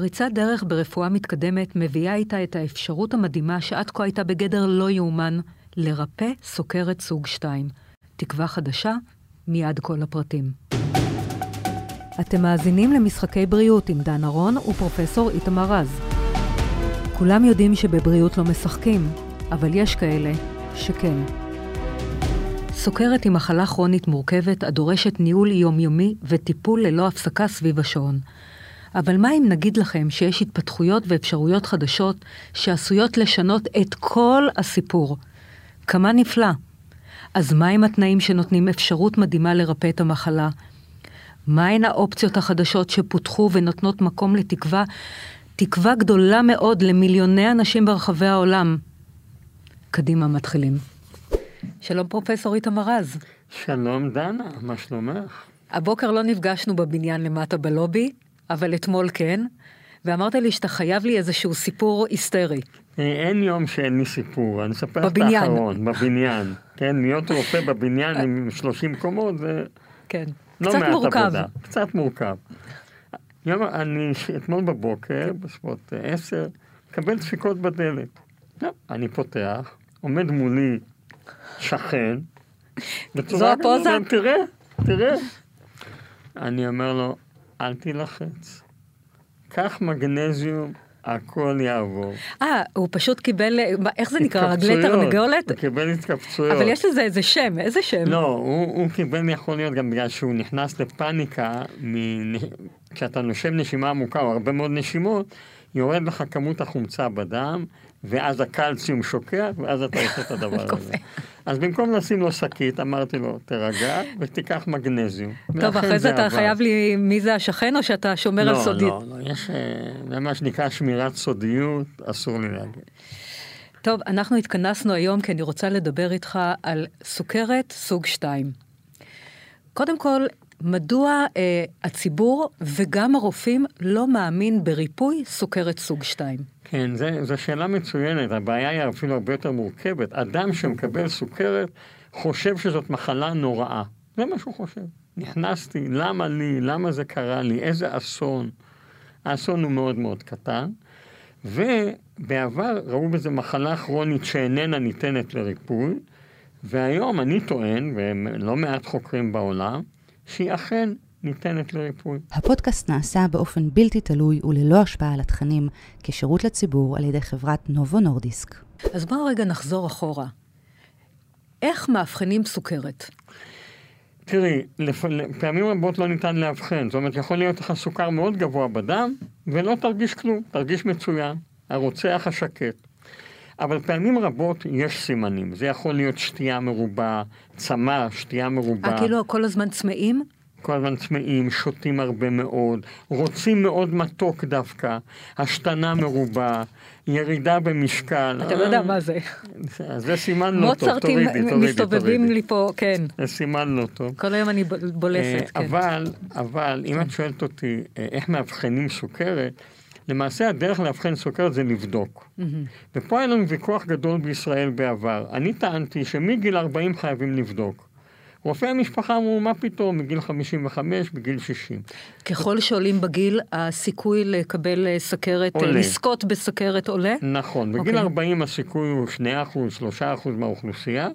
פריצת דרך ברפואה מתקדמת מביאה איתה את האפשרות המדהימה שעד כה הייתה בגדר לא יאומן, לרפא סוכרת סוג 2. תקווה חדשה, מיד כל הפרטים. אתם מאזינים למשחקי בריאות עם דן ארון ופרופסור איתמר רז. כולם יודעים שבבריאות לא משחקים, אבל יש כאלה שכן. סוכרת היא מחלה כרונית מורכבת הדורשת ניהול יומיומי וטיפול ללא הפסקה סביב השעון. אבל מה אם נגיד לכם שיש התפתחויות ואפשרויות חדשות שעשויות לשנות את כל הסיפור? כמה נפלא. אז מהם התנאים שנותנים אפשרות מדהימה לרפא את המחלה? מהן האופציות החדשות שפותחו ונותנות מקום לתקווה, תקווה גדולה מאוד למיליוני אנשים ברחבי העולם? קדימה, מתחילים. שלום פרופסור איתמר רז. שלום דנה, מה שלומך? הבוקר לא נפגשנו בבניין למטה בלובי, אבל אתמול כן, ואמרת לי שאתה חייב לי איזשהו סיפור היסטרי. אה, אין יום שאין לי סיפור, אני אספר את האחרון, בבניין. כן, להיות רופא בבניין עם 30 קומות זה כן. לא קצת מורכב. עבודה, קצת מורכב. יום, אני אתמול בבוקר, בסביבות 10, מקבל דפיקות בדלת. לא, אני פותח, עומד מולי שכן, זו הפוזה? תראה, תראה. אני אומר לו, אל תילחץ. קח מגנזיום, הכל יעבור. אה, הוא פשוט קיבל, איך זה נקרא? רגלי תרנגולת? הוא קיבל התקפצויות. אבל יש לזה איזה שם, איזה שם? לא, הוא, הוא קיבל, יכול להיות גם בגלל שהוא נכנס לפאניקה, מ... כשאתה נושם נשימה עמוקה או הרבה מאוד נשימות, יורד לך כמות החומצה בדם, ואז הקלציום שוקע, ואז אתה עושה את הדבר הזה. אז במקום לשים לו שקית, אמרתי לו, תירגע ותיקח מגנזיום. טוב, אחרי זה אתה חייב לי מי זה השכן, או שאתה שומר לא, על סודית? לא, לא, יש, אה, זה מה שנקרא שמירת סודיות, אסור לי להגיד. טוב, אנחנו התכנסנו היום כי אני רוצה לדבר איתך על סוכרת סוג 2. קודם כל, מדוע אה, הציבור וגם הרופאים לא מאמין בריפוי סוכרת סוג 2? כן, זו שאלה מצוינת, הבעיה היא אפילו הרבה יותר מורכבת. אדם שמקבל סוכרת חושב שזאת מחלה נוראה. זה מה שהוא חושב. נכנסתי, למה לי, למה זה קרה לי, איזה אסון. האסון הוא מאוד מאוד קטן, ובעבר ראו בזה מחלה כרונית שאיננה ניתנת לריפוי, והיום אני טוען, ולא מעט חוקרים בעולם, שהיא אכן ניתנת לריפוי. הפודקאסט נעשה באופן בלתי תלוי וללא השפעה על התכנים, כשירות לציבור על ידי חברת נובו נורדיסק. אז בואו רגע נחזור אחורה. איך מאבחנים סוכרת? תראי, לפ... פעמים רבות לא ניתן לאבחן. זאת אומרת, יכול להיות לך סוכר מאוד גבוה בדם, ולא תרגיש כלום, תרגיש מצוין. הרוצח השקט. אבל פעמים רבות יש סימנים. זה יכול להיות שתייה מרובה, צמא, שתייה מרובה. אה, כאילו כל הזמן צמאים? כל הזמן צמאים, שותים הרבה מאוד, רוצים מאוד מתוק דווקא, השתנה מרובה, ירידה במשקל. אתה לא יודע מה זה. זה סימן לא טוב, תורידי, תורידי, תורידי. מסתובבים לי פה, כן. זה סימן לא טוב. כל היום אני בולסת, אה, כן. אבל, אבל, אם את שואלת אותי אה, איך מאבחנים סוכרת, למעשה הדרך לאבחן סוכרת זה לבדוק. Mm-hmm. ופה היה לנו ויכוח גדול בישראל בעבר. אני טענתי שמגיל 40 חייבים לבדוק. רופאי המשפחה אמרו, מה פתאום, מגיל 55, בגיל 60. ככל שעולים בגיל, הסיכוי לקבל אה, סכרת, אה, עולה. לזכות בסכרת עולה? נכון, בגיל okay. 40 אוקיי. הסיכוי הוא 2%, 3% מהאוכלוסייה,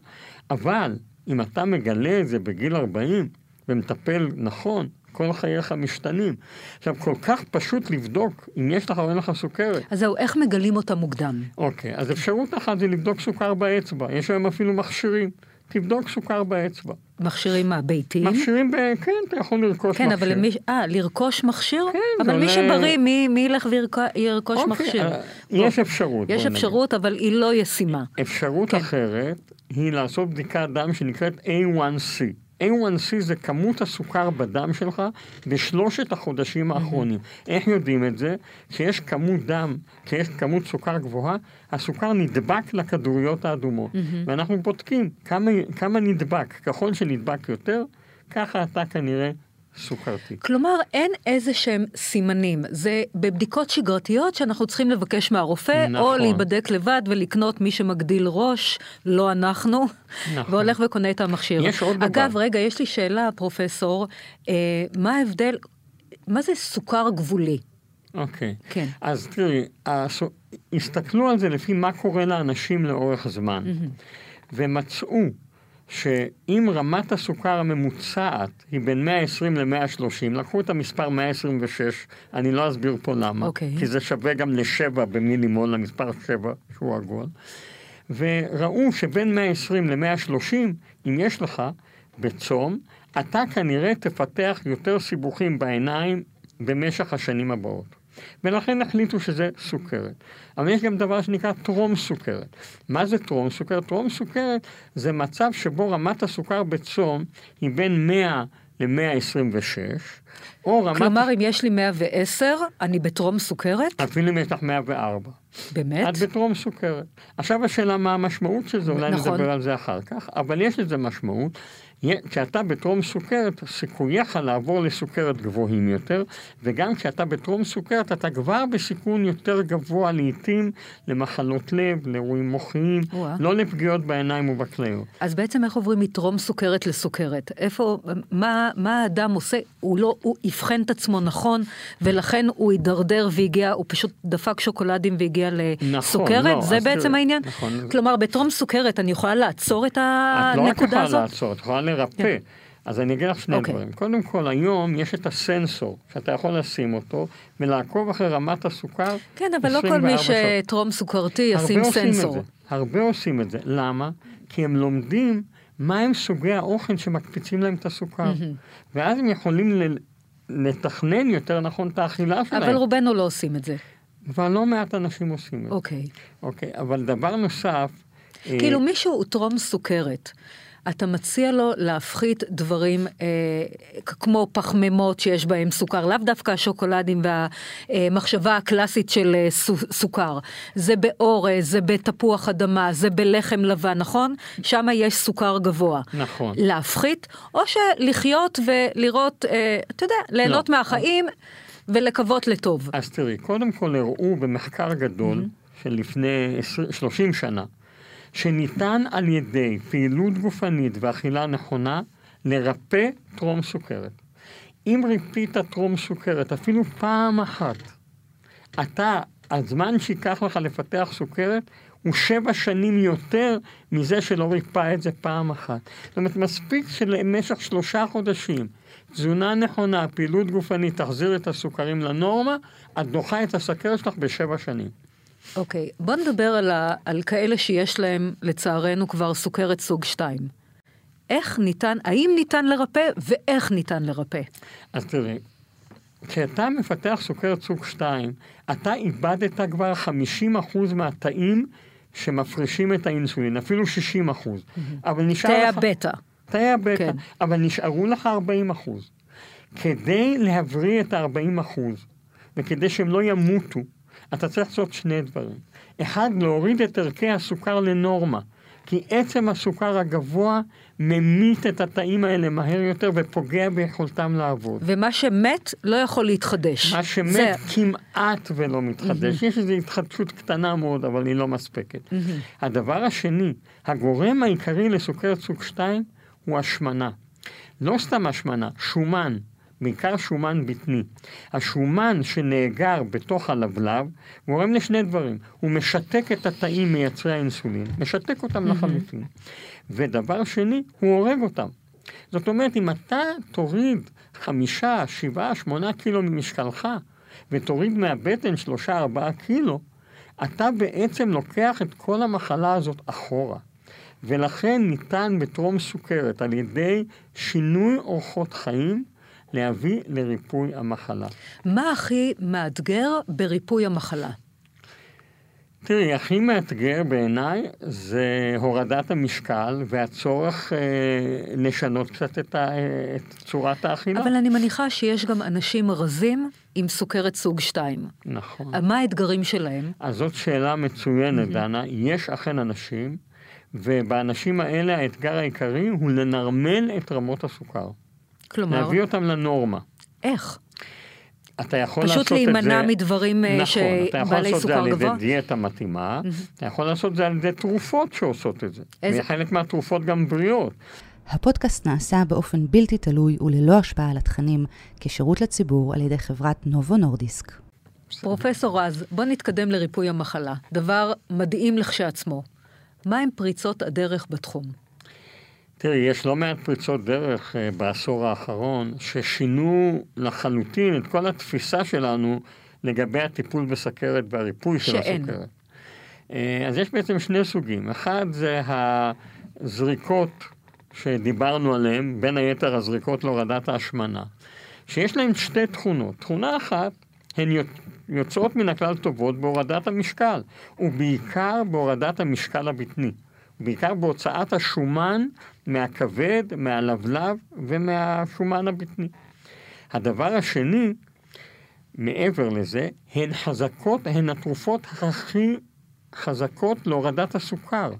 אבל אם אתה מגלה את זה בגיל 40 ומטפל נכון, כל חייך משתנים. עכשיו, כל כך פשוט לבדוק אם יש לך או אין לך סוכרת. אז זהו, איך מגלים אותה מוקדם? אוקיי, אז אפשרות אחת זה לבדוק סוכר באצבע. יש היום אפילו מכשירים. תבדוק סוכר באצבע. מכשירים מה, ביתיים? מכשירים, ב... כן, אתה יכול לרכוש כן, מכשיר. כן, אבל למי... אה, לרכוש מכשיר? כן, אבל. מי שבריא, מי, מי ילך וירכוש אוקיי, מכשיר? אה, יש אפשרות. יש אפשרות, נגיד. אבל היא לא ישימה. אפשרות כן. אחרת היא לעשות בדיקת דם שנקראת A1C. A1C זה כמות הסוכר בדם שלך בשלושת החודשים האחרונים. איך יודעים את זה? כשיש כמות דם, כשיש כמות סוכר גבוהה, הסוכר נדבק לכדוריות האדומות. ואנחנו בודקים כמה, כמה נדבק. ככל שנדבק יותר, ככה אתה כנראה סוכרתי. כלומר, אין איזה שהם סימנים. זה בבדיקות שגרתיות שאנחנו צריכים לבקש מהרופא, נכון. או להיבדק לבד ולקנות מי שמגדיל ראש, לא אנחנו, נכון. והולך וקונה את המכשיר. יש עוד דבר. אגב, רגע, יש לי שאלה, פרופסור, אה, מה ההבדל, מה זה סוכר גבולי? אוקיי. כן. אז תראי, הסו- הסתכלו על זה לפי מה קורה לאנשים לאורך זמן, ומצאו שאם רמת הסוכר הממוצעת היא בין 120 ל-130, לקחו את המספר 126, אני לא אסביר פה למה, אוקיי. כי זה שווה גם לשבע במילימול, למספר שבע שהוא עגול, וראו שבין 120 ל-130, אם יש לך בצום, אתה כנראה תפתח יותר סיבוכים בעיניים במשך השנים הבאות. ולכן החליטו שזה סוכרת. אבל יש גם דבר שנקרא טרום סוכרת. מה זה טרום סוכרת? טרום סוכרת זה מצב שבו רמת הסוכר בצום היא בין 100 ל-126, או רמת... כלומר, אם יש לי 110, אני בטרום סוכרת? אפילו אם יש לך 104. באמת? את בטרום סוכרת. עכשיו השאלה מה המשמעות של זה, אולי נכון. נדבר על זה אחר כך, אבל יש לזה משמעות. כשאתה בטרום סוכרת, סיכוייך לעבור לסוכרת גבוהים יותר, וגם כשאתה בטרום סוכרת, אתה כבר בסיכון יותר גבוה לעיתים למחלות לב, לאירועים מוחיים, וואה. לא לפגיעות בעיניים ובכליות. אז בעצם איך עוברים מטרום סוכרת לסוכרת? איפה, מה, מה האדם עושה? הוא לא, הוא אבחן את עצמו נכון, ולכן הוא הידרדר והגיע, הוא פשוט דפק שוקולדים והגיע לסוכרת? לא, זה בעצם תראי, העניין? נכון. כלומר, בטרום סוכרת אני יכולה לעצור את את לא רק הנקודה יכולה הזאת? לעצור, את יכולה לרפא. כן. אז אני אגיד לך שני אוקיי. דברים. קודם כל, היום יש את הסנסור, שאתה יכול לשים אותו, ולעקוב אחרי רמת הסוכר כן, אבל לא כל 24 מי. שטרום סוכרתי ישים עושים סנסור. זה. הרבה עושים את זה. למה? כי הם לומדים מהם סוגי האוכל שמקפיצים להם את הסוכר. ואז הם יכולים ל- לתכנן יותר נכון את האכילה שלהם. אבל רובנו לא עושים את זה. אבל לא מעט אנשים עושים את זה. אוקיי. אוקיי, אבל דבר נוסף... אה, כאילו מישהו הוא טרום סוכרת. אתה מציע לו להפחית דברים אה, כמו פחמימות שיש בהם סוכר, לאו דווקא השוקולדים והמחשבה הקלאסית של אה, סו, סוכר. זה באורז, זה בתפוח אדמה, זה בלחם לבן, נכון? שם יש סוכר גבוה. נכון. להפחית, או שלחיות ולראות, אה, אתה יודע, ליהנות לא. מהחיים ולקוות לטוב. אז תראי, קודם כל הראו במחקר גדול Mm-hmm. של לפני 20, 30 שנה, שניתן על ידי פעילות גופנית ואכילה נכונה לרפא טרום סוכרת. אם ריפית טרום סוכרת אפילו פעם אחת, אתה, הזמן שייקח לך לפתח סוכרת הוא שבע שנים יותר מזה שלא ריפא את זה פעם אחת. זאת אומרת, מספיק שלמשך שלושה חודשים תזונה נכונה, פעילות גופנית, תחזיר את הסוכרים לנורמה, את דוחה את הסכרת שלך בשבע שנים. אוקיי, בוא נדבר על, ה, על כאלה שיש להם, לצערנו, כבר סוכרת סוג 2. איך ניתן, האם ניתן לרפא ואיך ניתן לרפא? אז תראי, כשאתה מפתח סוכרת סוג 2, אתה איבדת כבר 50% מהתאים שמפרישים את האינסולין, אפילו 60%. אבל נשאר תאי לך... הבטא. תאי הבטא, כן. אבל נשארו לך 40 אחוז. כדי להבריא את ה-40 אחוז, וכדי שהם לא ימותו, אתה צריך לעשות שני דברים. אחד, להוריד את ערכי הסוכר לנורמה, כי עצם הסוכר הגבוה ממית את התאים האלה מהר יותר ופוגע ביכולתם לעבוד. ומה שמת לא יכול להתחדש. מה שמת זה, כמעט ולא מתחדש. יש איזו התחדשות קטנה מאוד, אבל היא לא מספקת. הדבר השני, הגורם העיקרי לסוכרת סוג 2 הוא השמנה. לא סתם השמנה, שומן, בעיקר שומן בטני. השומן שנאגר בתוך הלבלב גורם לשני דברים. הוא משתק את התאים מייצרי האינסולין, משתק אותם לחלוטין. ודבר שני, הוא הורג אותם. זאת אומרת, אם אתה תוריד חמישה, שבעה, שמונה קילו ממשקלך, ותוריד מהבטן שלושה, ארבעה קילו, אתה בעצם לוקח את כל המחלה הזאת אחורה. ולכן ניתן בטרום סוכרת, על ידי שינוי אורחות חיים, להביא לריפוי המחלה. מה הכי מאתגר בריפוי המחלה? תראי, הכי מאתגר בעיניי זה הורדת המשקל והצורך אה, לשנות קצת את, ה, אה, את צורת האכילה. אבל אני מניחה שיש גם אנשים רזים עם סוכרת סוג 2. נכון. מה האתגרים שלהם? אז זאת שאלה מצוינת, דנה. יש אכן אנשים, ובאנשים האלה האתגר העיקרי הוא לנרמל את רמות הסוכר. כלומר, להביא אותם לנורמה. איך? אתה יכול לעשות את פשוט זה... להימנע מדברים אה, נכון, אתה יכול שבעלי לעשות את זה סוכר על ידי גבוה? דיאטה מתאימה, אתה יכול לעשות את זה על ידי תרופות שעושות את זה. איזה- וחלק מהתרופות גם בריאות. הפודקאסט נעשה באופן בלתי תלוי וללא השפעה על התכנים, כשירות לציבור על ידי חברת נובו נורדיסק. פרופסור רז, בוא נתקדם לריפוי המחלה. דבר מדהים לכשעצמו. מהם פריצות הדרך בתחום? תראי, יש לא מעט פריצות דרך uh, בעשור האחרון ששינו לחלוטין את כל התפיסה שלנו לגבי הטיפול בסכרת והריפוי של שאין. הסוכרת. Uh, אז יש בעצם שני סוגים. אחד זה הזריקות שדיברנו עליהן, בין היתר הזריקות להורדת ההשמנה, שיש להן שתי תכונות. תכונה אחת, הן יוצאות מן הכלל טובות בהורדת המשקל, ובעיקר בהורדת המשקל הבטני. בעיקר בהוצאת השומן מהכבד, מהלבלב ומהשומן הבטני. הדבר השני, מעבר לזה, הן חזקות, הן התרופות הכי חזקות להורדת הסוכר.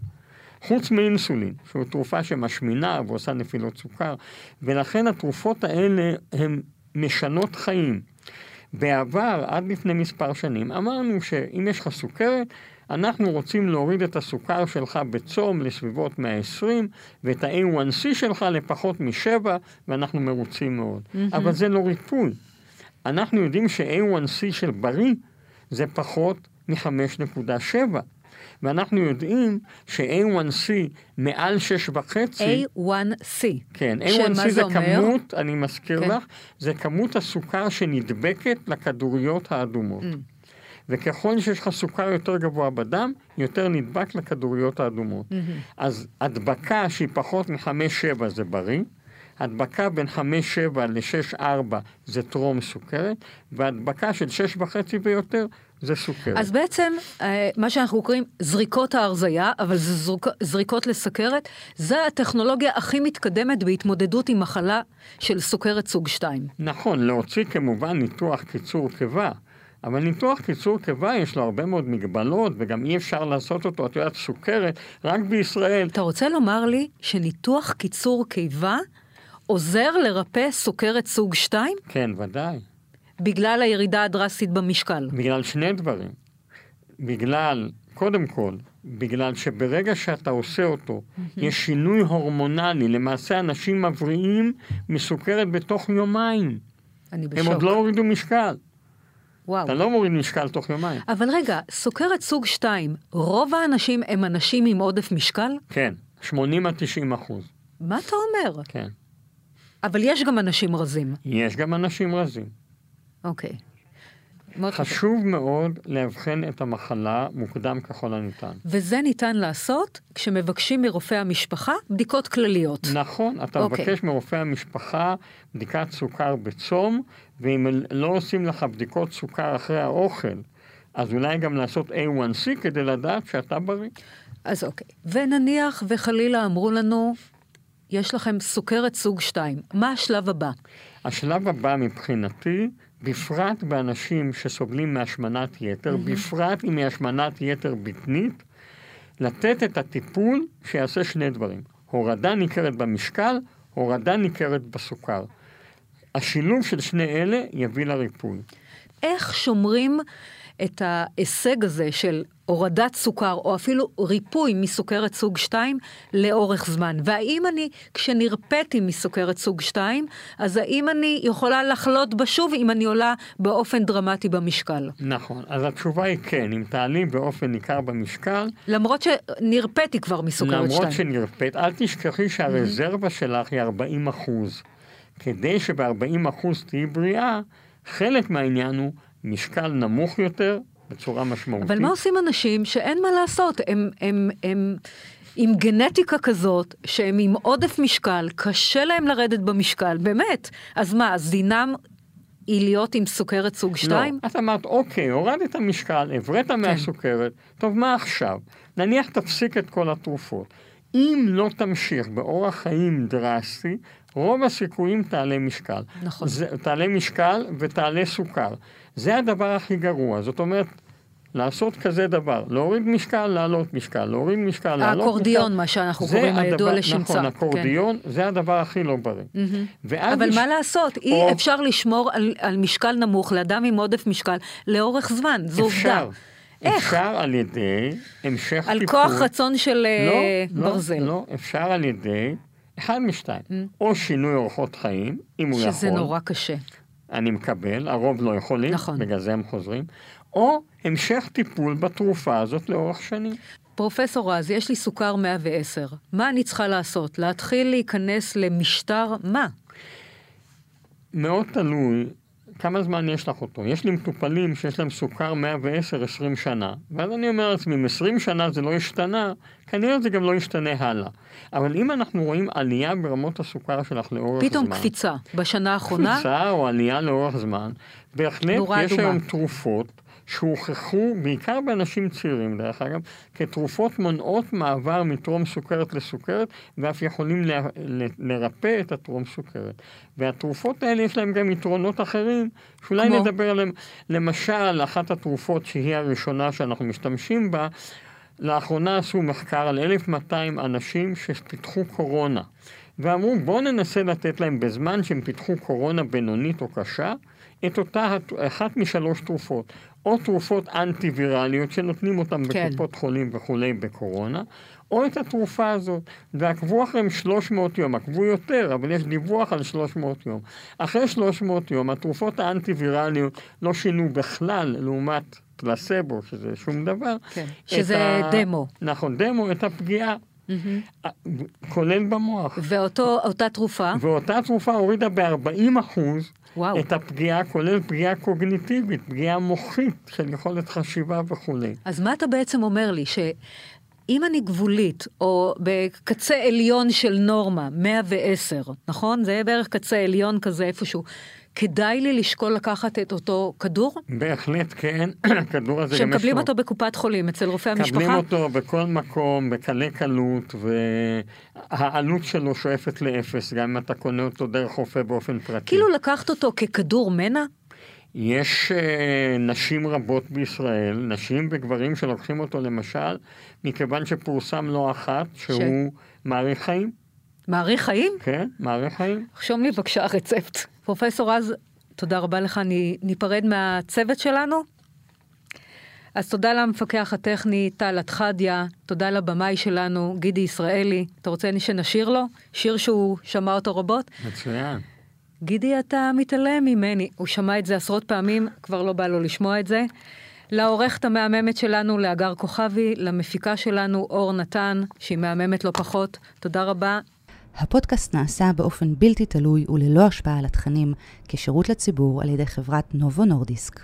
חוץ מאינסולין, שהוא תרופה שמשמינה ועושה נפילות סוכר, ולכן התרופות האלה הן משנות חיים. בעבר, עד לפני מספר שנים, אמרנו שאם יש לך סוכרת, אנחנו רוצים להוריד את הסוכר שלך בצום לסביבות 120, ואת ה-A1C שלך לפחות משבע, ואנחנו מרוצים מאוד. Mm-hmm. אבל זה לא ריפוי. אנחנו יודעים ש-A1C של בריא זה פחות מ-5.7. ואנחנו יודעים ש-A1C מעל 6.5... A1C. כן, A1C זה כמות, אני מזכיר כן. לך, זה כמות הסוכר שנדבקת לכדוריות האדומות. Mm. וככל שיש לך סוכר יותר גבוה בדם, יותר נדבק לכדוריות האדומות. Mm-hmm. אז הדבקה שהיא פחות מ-5-7 זה בריא, הדבקה בין 5-7 ל-6-4 זה טרום סוכרת, והדבקה של 6.5 ויותר זה סוכרת. אז בעצם, אה, מה שאנחנו קוראים זריקות ההרזייה, אבל זה זרוק, זריקות לסכרת, זה הטכנולוגיה הכי מתקדמת בהתמודדות עם מחלה של סוכרת סוג 2. נכון, להוציא כמובן ניתוח קיצור קיבה. אבל ניתוח קיצור קיבה יש לו הרבה מאוד מגבלות, וגם אי אפשר לעשות אותו, את יודעת, סוכרת, רק בישראל. אתה רוצה לומר לי שניתוח קיצור קיבה עוזר לרפא סוכרת סוג 2? כן, ודאי. בגלל הירידה הדרסטית במשקל. בגלל שני דברים. בגלל, קודם כל, בגלל שברגע שאתה עושה אותו, יש שינוי הורמונלי. למעשה אנשים מבריאים מסוכרת בתוך יומיים. אני בשוק. הם עוד לא הורידו משקל. וואו. אתה לא מוריד משקל תוך יומיים. אבל רגע, סוכרת סוג 2, רוב האנשים הם אנשים עם עודף משקל? כן, 80 עד 90 אחוז. מה אתה אומר? כן. אבל יש גם אנשים רזים. יש גם אנשים רזים. אוקיי. מאוד חשוב מאוד לאבחן את המחלה מוקדם ככל הניתן. וזה ניתן לעשות כשמבקשים מרופא המשפחה בדיקות כלליות. נכון, אתה אוקיי. מבקש מרופא המשפחה בדיקת סוכר בצום, ואם לא עושים לך בדיקות סוכר אחרי האוכל, אז אולי גם לעשות A1C כדי לדעת שאתה בריא. אז אוקיי. ונניח וחלילה אמרו לנו, יש לכם סוכרת סוג 2, מה השלב הבא? השלב הבא מבחינתי, בפרט באנשים שסובלים מהשמנת יתר, Mm-hmm. בפרט אם היא השמנת יתר בטנית, לתת את הטיפול שיעשה שני דברים. הורדה ניכרת במשקל, הורדה ניכרת בסוכר. השילוב של שני אלה יביא לריפוי. איך שומרים את ההישג הזה של הורדת סוכר, או אפילו ריפוי מסוכרת סוג 2 לאורך זמן? והאם אני, כשנרפאתי מסוכרת סוג 2, אז האם אני יכולה לחלות בה שוב אם אני עולה באופן דרמטי במשקל? נכון, אז התשובה היא כן, אם תעלי באופן ניכר במשקל, למרות שנרפאתי כבר מסוכרת 2. למרות שנרפאת, אל תשכחי שהרזרבה שלך היא 40 אחוז. כדי שב-40 אחוז תהיי בריאה, חלק מהעניין הוא משקל נמוך יותר בצורה משמעותית. אבל מה עושים אנשים שאין מה לעשות? הם, הם, הם עם גנטיקה כזאת, שהם עם עודף משקל, קשה להם לרדת במשקל, באמת. אז מה, אז דינם היא להיות עם סוכרת סוג 2? לא, את אמרת, אוקיי, הורדת משקל, הבראת כן. מהסוכרת, טוב, מה עכשיו? נניח תפסיק את כל התרופות. אם לא תמשיך באורח חיים דרסטי, רוב הסיכויים תעלה משקל. נכון. זה, תעלה משקל ותעלה סוכר. זה הדבר הכי גרוע. זאת אומרת, לעשות כזה דבר, להוריד משקל, להעלות משקל, להוריד משקל, להעלות משקל. האקורדיון, מה שאנחנו קוראים, הידוע לשמצה. נכון, אקורדיון, זה הדבר הכי לא בריא. ואז אבל יש- מה לעשות? אי או- אפשר לשמור על, על משקל נמוך לאדם עם עודף משקל לאורך זמן, זו עובדה. אפשר. איך? אפשר על ידי המשך על טיפול. כוח רצון של אה, לא, לא, ברזל. לא, אפשר על ידי אחד משתיים. או שינוי אורחות חיים, אם הוא יכול. שזה נורא קשה. אני מקבל, הרוב לא יכולים, נכון. בגלל זה הם חוזרים, או המשך טיפול בתרופה הזאת לאורך שנים. פרופסור רז, יש לי סוכר 110. מה אני צריכה לעשות? להתחיל להיכנס למשטר מה? מאוד תלוי כמה זמן יש לך אותו. יש לי מטופלים שיש להם סוכר 110-20 שנה, ואז אני אומר לעצמי, אם 20 שנה זה לא השתנה, כנראה זה גם לא ישתנה הלאה. אבל אם אנחנו רואים עלייה ברמות הסוכר שלך לאורך פתאום זמן... פתאום קפיצה בשנה האחרונה? קפיצה או עלייה לאורך זמן, בהחלט יש אדומה. היום תרופות שהוכחו, בעיקר באנשים צעירים דרך אגב, כתרופות מונעות מעבר מטרום סוכרת לסוכרת, ואף יכולים ל, ל, לרפא את הטרום סוכרת. והתרופות האלה יש להן גם יתרונות אחרים, שאולי כמו? נדבר עליהן. למשל, אחת התרופות שהיא הראשונה שאנחנו משתמשים בה, לאחרונה עשו מחקר על 1,200 אנשים שפיתחו קורונה. ואמרו, בואו ננסה לתת להם בזמן שהם פיתחו קורונה בינונית או קשה, את אותה אחת משלוש תרופות. או תרופות אנטי-ויראליות שנותנים אותן כן. בקופות חולים וכולי בקורונה, או את התרופה הזאת. ועקבו אחריהם 300 יום, עקבו יותר, אבל יש דיווח על 300 יום. אחרי 300 יום, התרופות האנטי-ויראליות לא שינו בכלל לעומת פלסבו, שזה שום דבר. כן, שזה ה... דמו. נכון, דמו, את הפגיעה. Mm-hmm. כולל במוח. ואותה תרופה? ואותה תרופה הורידה ב-40 אחוז וואו. את הפגיעה, כולל פגיעה קוגניטיבית, פגיעה מוחית של יכולת חשיבה וכולי. אז מה אתה בעצם אומר לי? שאם אני גבולית, או בקצה עליון של נורמה, 110, נכון? זה בערך קצה עליון כזה איפשהו. כדאי לי לשקול לקחת את אותו כדור? בהחלט כן, הכדור הזה גם יש לו... שמקבלים אותו בקופת חולים, אצל רופא המשפחה? מקבלים אותו בכל מקום, בקלי קלות, והעלות שלו שואפת לאפס, גם אם אתה קונה אותו דרך רופא באופן פרטי. כאילו לקחת אותו ככדור מנע? יש uh, נשים רבות בישראל, נשים וגברים שלוקחים אותו למשל, מכיוון שפורסם לא אחת שהוא ש... מאריך חיים. מאריך חיים? כן, מאריך חיים. רשום לי בבקשה רצפט. פרופסור רז, תודה רבה לך, ניפרד מהצוות שלנו. אז תודה למפקח הטכני טל אתחדיה, תודה לבמאי שלנו גידי ישראלי. אתה רוצה שנשיר לו? שיר שהוא שמע אותו רבות? מצוין. גידי, אתה מתעלם ממני. הוא שמע את זה עשרות פעמים, כבר לא בא לו לשמוע את זה. לעורכת המהממת שלנו, לאגר כוכבי, למפיקה שלנו, אור נתן, שהיא מהממת לא פחות. תודה רבה, הפודקאסט נעשה באופן בלתי תלוי וללא השפעה על התכנים, כשירות לציבור על ידי חברת נובו נורדיסק.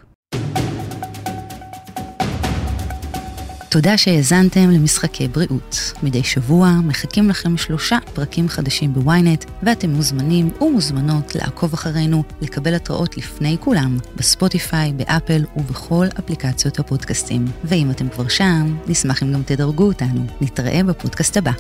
תודה שהאזנתם למשחקי בריאות. מדי שבוע מחכים לכם שלושה פרקים חדשים בוויינט, ואתם מוזמנים ומוזמנות לעקוב אחרינו, לקבל התראות לפני כולם, בספוטיפיי, באפל ובכל אפליקציות הפודקאסטים. ואם אתם כבר שם, נשמח אם גם תדרגו אותנו. נתראה בפודקאסט הבא.